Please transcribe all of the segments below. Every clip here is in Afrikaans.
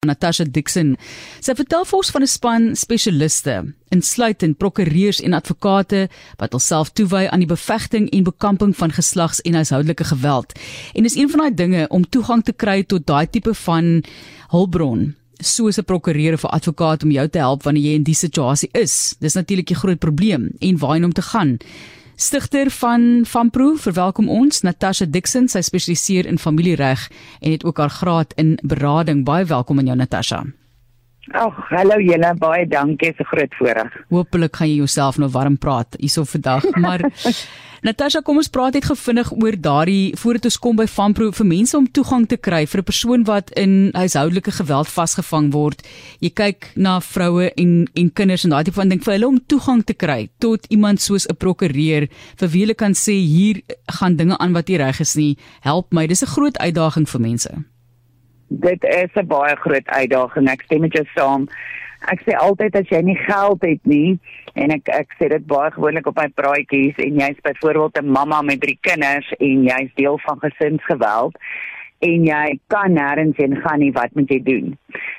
Natasha Dixon. Sy vertel vir ons van 'n span spesialiste, insluitend prokureurs en advokate wat hulself toewy aan die bevegting en bekamping van geslags- en huishoudelike geweld. En dis een van daai dinge om toegang te kry tot daai tipe van hulpbron soos 'n prokureur of 'n advokaat om jou te help wanneer jy in die situasie is. Dis natuurlik 'n groot probleem en waarheen om te gaan. Stigter van Vanpro verwelkom ons Natasha Dixon, sy spesialiseer in familiereg en het ook haar graad in berading. Baie welkom aan jou Natasha. Ag, hallo julle, baie dankie, is 'n groot voorreg. Hoopelik gaan jy jouself nou warm praat hierso vandag, maar Natasha, kom ons praat net gevinnig oor daardie voordat ons kom by Vanpro vir mense om toegang te kry vir 'n persoon wat in huishoudelike geweld vasgevang word. Jy kyk na vroue en en kinders en daai tipe van ding vir hulle om toegang te kry tot iemand soos 'n prokureur vir wie hulle kan sê hier gaan dinge aan wat nie reg is nie. Help my, dis 'n groot uitdaging vir mense. Dit is 'n baie groot uitdaging. Ek stem met jou saam. Ek sê altyd as jy nie geld het nie en ek ek sê dit baie gewoonlik op my praatjies en jy's byvoorbeeld 'n mamma met drie kinders en jy's deel van gesinsgeweld en jy kan nêrens heen gaan nie, wat moet jy doen?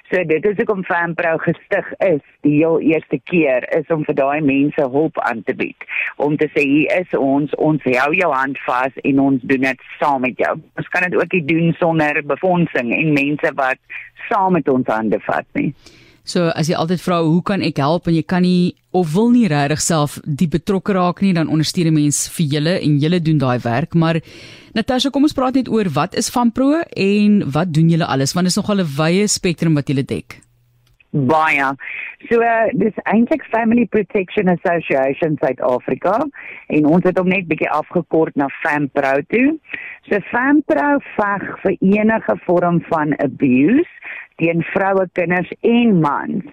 So dit is hoekom Fanpro gestig is die heel eerste keer is om vir daai mense hulp aan te bied. Om te sê hier is ons, ons hou jou hand vas en ons doen dit saam met jou. Ons kan dit ook nie doen sonder befondsing en mense wat saam met ons hande vat nie. So as jy altyd vra hoe kan ek help? en jy kan nie of wil nie regtig self die betrokke raak nie dan ondersteun 'n mens vir julle en julle doen daai werk. Maar Natasha kom ons praat net oor wat is van pro en wat doen julle alles? Want dit is nogal 'n wye spektrum wat julle dek Baie. So uh, dis eintlik Family Protection Association South Africa en ons het hom net bietjie afgekort na FamPro toe. So FamPro veg vir enige vorm van abuse teen vroue, kinders en mans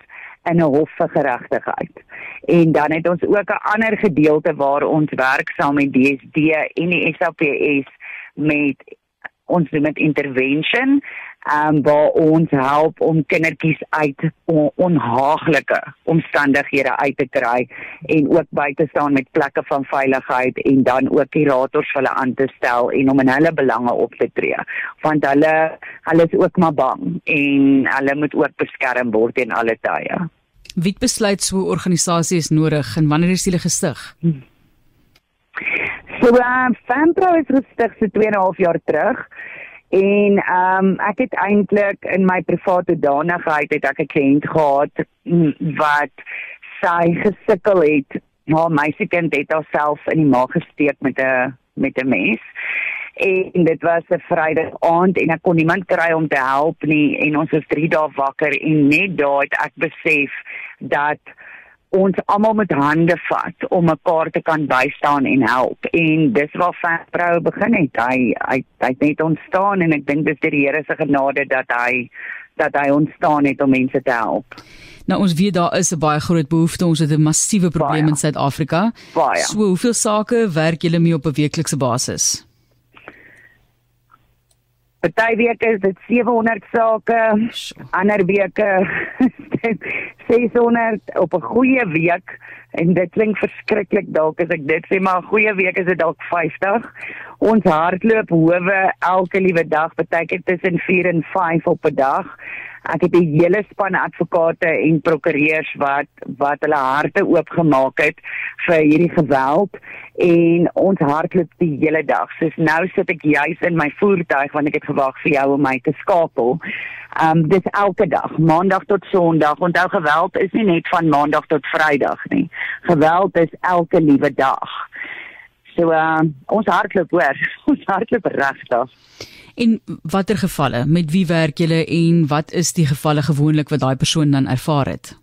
in 'n hof vir geregtigheid. En dan het ons ook 'n ander gedeelte waar ons werk saam met DSD en die SAPS met ons doen met intervention um, waar ons help om kindertjies uit on onhaaglike omstandighede uit te kry en ook by te staan met plekke van veiligheid en dan ook kurators hulle aan te stel en om in hulle belange op te tree want hulle hulle is ook maar bang en hulle moet ook beskerm word in alle tye. Wie besluit so 'n organisasie is nodig en wanneer is hulle gestig? Hmm. So, uh, Fanpro is gestig so 2 en 'n half jaar terug. En ehm um, ek het eintlik in my private danigheid het ek 'n kliënt gehad mm, wat sy gesukkel het. Haar meisiekind het haarself in die maag gesteek met 'n met 'n mes. En dit was 'n Vrydag aand en ek kon niemand kry om te help nie en ons was 3 dae wakker en net daai het ek besef dat ons almal met hande vat om mekaar te kan bystaan en help. En dis waar Fanprou begin het. Hy hy hy het net ontstaan en ek dink dis die Here se genade dat hy dat hy ontstaan het om mense te help. Nou ons weet daar is 'n baie groot behoefte. Ons het 'n massiewe probleem baie. in Suid-Afrika. So hoeveel sake werk julle mee op 'n weeklikse basis? Party weke is dit 700 sake, ander weke 600 op 'n goeie week en dit klink verskriklik dalk as ek dit sê maar 'n goeie week is dit dalk 50. Ons hardloop howe elke liewe dag, beteken tussen 4 en 5 op 'n dag. Ek het 'n hele span advokate en prokureurs wat wat hulle harte oopgemaak het vir hierdie geweld en ons hardloop die hele dag. Soos nou sit ek juis in my voertuig want ek het gewag vir jou om my te skakel. Um dis elke dag, maandag tot sonderdag. Onthou geweld is nie net van maandag tot vrydag nie. Geweld is elke liewe dag. So uh ons hardloop hoor, ons hardloop regtig. In watter gevalle, met wie werk julle en wat is die gevalle gewoonlik wat daai persoon dan ervaar het?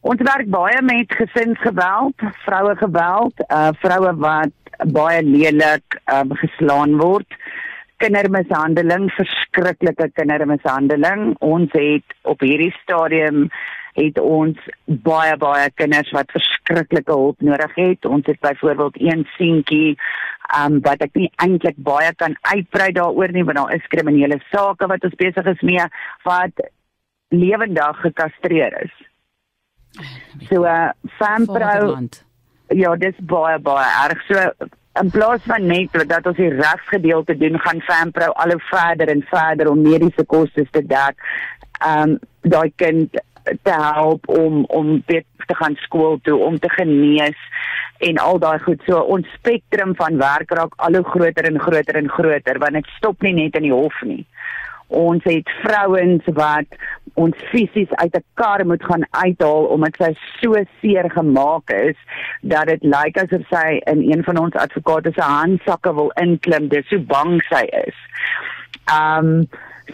Ons werk baie met gesinsgeweld, vroue geweld, uh vroue wat baie lelik um, geslaan word kindermishandeling, verskriklike kindermishandeling. Ons het op hierdie stadium het ons baie baie kinders wat verskriklike hulp nodig het. Ons het byvoorbeeld een seentjie um wat ek nie eintlik baie kan uitbrei daaroor nie want daar is kriminele sake wat ons besig is mee wat lewendig gekastreer is. So uh Fanpro Ja, dis baie baie erg. So in plaas van net dat ons die regsgedeelte doen, gaan Fanpro al hoe verder en verder om mediese kostes te dek. Um daai kind te help om om weer te gaan skool toe, om te genees en al daai goed. So ons spektrum van werk raak al hoe groter en groter en groter want dit stop nie net in die hof nie. Ons het vrouens wat ons fisies uit 'n kar moet gaan uithaal omdat sy so seer gemaak is dat dit lyk asof sy in een van ons advokate se handsakke wil inklim, dis so bang sy is. Um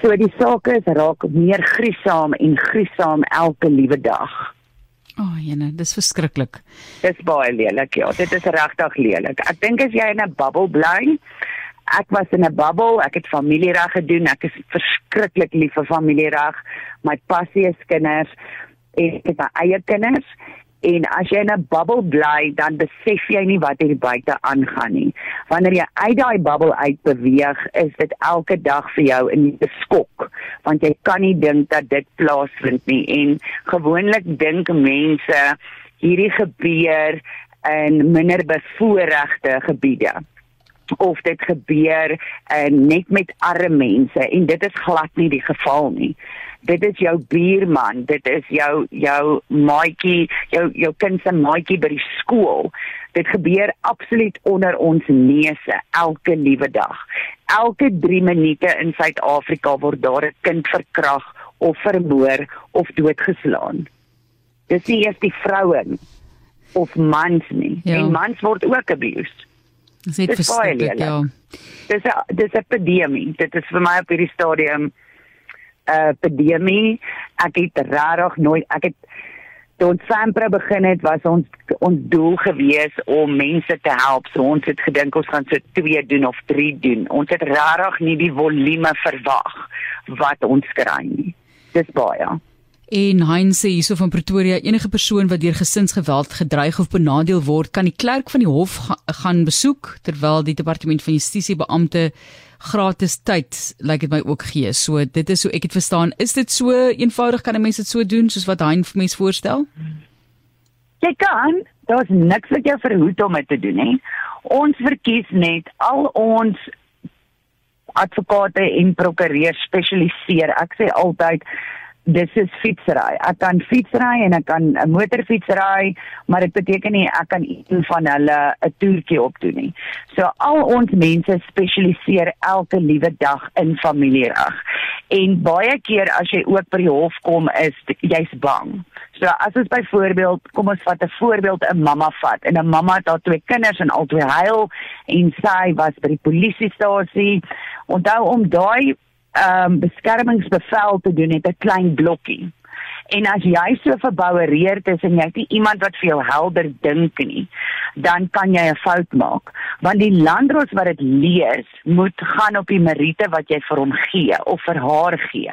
so die saak is raak meer griesaam en griesaam elke liewe dag. O, oh, jene, dis verskriklik. Dis baie lelik, ja. Dit is regtig lelik. Ek dink as jy in 'n bubble bly, ek was in 'n bubble, ek het familiereg gedoen. Ek is verskriklik lief vir familiereg. My passie is kinders en ek het my eie kinders En as jy in 'n bubbel bly, dan besef jy nie wat hier buite aangaan nie. Wanneer jy uit daai bubbel uit beweeg, is dit elke dag vir jou 'n nuwe skok, want jy kan nie dink dat dit plaasvind nie. En gewoonlik dink mense hierdie gebeur in minder bevoorregte gebiede of dit gebeur uh, net met arme mense en dit is glad nie die geval nie dit is jou buurman, dit is jou jou maatjie, jou jou kind se maatjie by die skool. Dit gebeur absoluut onder ons neuse elke liewe dag. Elke 3 minute in Suid-Afrika word daar 'n kind verkrag of vermoor of doodgeslaan. Dis nie eers die vrouens of mans nie. Ja. En mans word ook abused. Dis net verskriklik, ja. Dis 'n dis 'n epidemie. Dit is vir my op hierdie stadium 'n epidemie. Ek het regtig nooit ek het toe ons Sampre begin het was ons ons doel gewees om mense te help. So ons het gedink ons gaan so 2 doen of 3 doen. Ons het regtig nie die volume verwag wat ons kry nie. Dis baie. En Heinz sê hierso van Pretoria enige persoon wat deur gesinsgeweld gedreig of benadeel word, kan die klerk van die hof ga gaan besoek terwyl die departement van justisie beampte gratis tyd lyk like dit my ook gee. So dit is so ek het verstaan, is dit so eenvoudig kan 'n mens dit so doen soos wat Hein vir mens voorstel? Jy kan, daar's niks wat jou verhoed om dit te doen nie. Ons verkies net al ons advokate en prokureurs spesialiseer. Ek sê altyd dis is fietsry. Ek kan fietsry en ek kan 'n motorfietsry, maar dit beteken nie ek kan een van hulle 'n toertjie opdoen nie. So al ons mense spesialiseer elke liewe dag in familiereg. En baie keer as jy ook by die hof kom is jy's bang. So as ons byvoorbeeld, kom ons vat 'n voorbeeld 'n mamma vat en 'n mamma het haar twee kinders en albei huil en sy was by die polisiestasie. Onthou om daai ehm um, beskermingsbevel te doen het 'n klein blokkie. En as jy so verboureerd is en jy het nie iemand wat vir jou helder dink nie, dan kan jy 'n fout maak. Want die landros wat dit lees, moet gaan op die meriete wat jy vir hom gee of vir haar gee.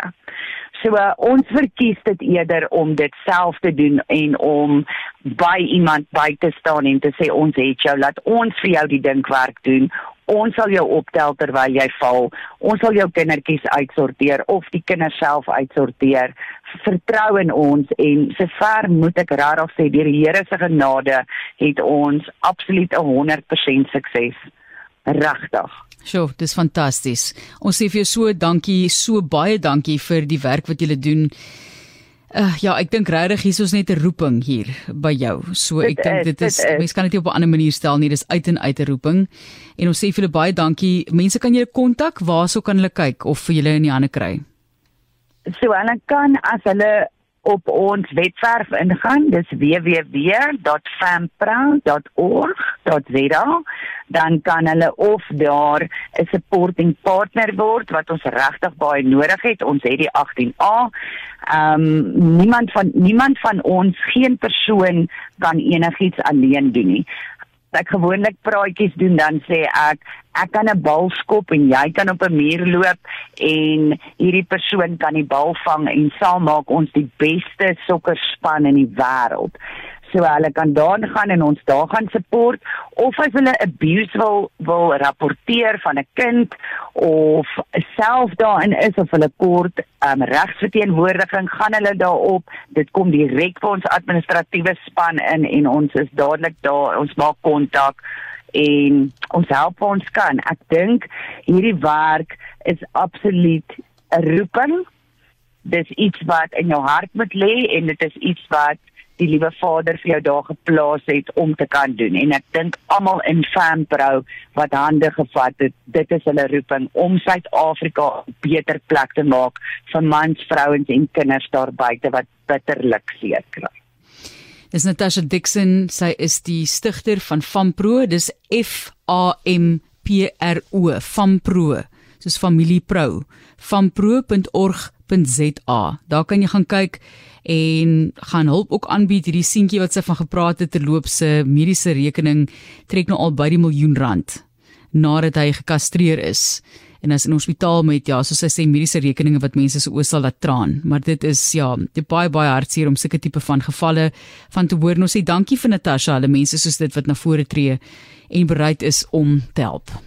So uh, ons verkies dit eerder om dit self te doen en om by iemand by te staan en te sê ons het jou laat ons vir jou die dinkwerk doen ons sal jou optel terwyl jy val. Ons sal jou kindertjies uitsorteer of die kinders self uitsorteer. Vertrou in ons en sover moet ek regtig sê deur die Here se genade het ons absoluut 'n 100% sukses. Regtig. Sjoe, dis fantasties. Ons sê vir jou so dankie, so baie dankie vir die werk wat jy doen. Uh, ja, ek dink regtig hier is ons net 'n roeping hier by jou. So ek dink dit is, is. mense kan dit op 'n ander manier stel nie, dis uit en uit 'n roeping. En ons sê vir julle baie dankie. Mense kan julle kontak, waarso kan hulle kyk of vir julle in die hande kry? So hulle kan as hulle op ons webwerf ingaan, dis www.famproud.org.za, dan kan hulle of daar 'n supporting partner word wat ons regtig baie nodig het. Ons het die 18A. Ehm um, niemand van niemand van ons, geen persoon kan enigiets alleen doen nie ek gewoonlik praatjies doen dan sê ek ek kan 'n bal skop en jy kan op 'n muur loop en hierdie persoon kan die bal vang en saam maak ons die beste sokkerspan in die wêreld so hulle kan daar gaan en ons daar gaan support of as hulle abuse wil wil rapporteer van 'n kind of self daarin is of hulle kort um, regsverteenwoordiging gaan hulle daarop dit kom direk vir ons administratiewe span in en ons is dadelik daar ons maak kontak en ons help waar ons kan. Ek dink hierdie werk is absoluut 'n roeping. Dis iets wat in jou hart moet lê en dit is iets wat die liewe Vader vir jou daar geplaas het om te kan doen en ek dink almal in Fanpro wat hande gevat het dit is hulle roeping om Suid-Afrika 'n beter plek te maak vir mans, vrouens en kinders daar buite wat bitterlik seer kry. Dis Natasha Dixon, sy is die stigter van Fanpro, dis F A M P R O, Fanpro, soos familieprou. fanpro.org.za. Daar kan jy gaan kyk en gaan hulp ook aanbied. Hierdie seentjie wat sy van gepraat het terloops se mediese rekening trek nou al by die miljoen rand nadat hy gekastreer is. En as in hospitaal met ja soos hy sê mediese rekeninge wat mense se oë sal laat traan. Maar dit is ja dit baie baie hartseer om sulke tipe van gevalle van te hoor. Ons sê dankie vir Natasha hulle mense soos dit wat na vore tree en bereid is om te help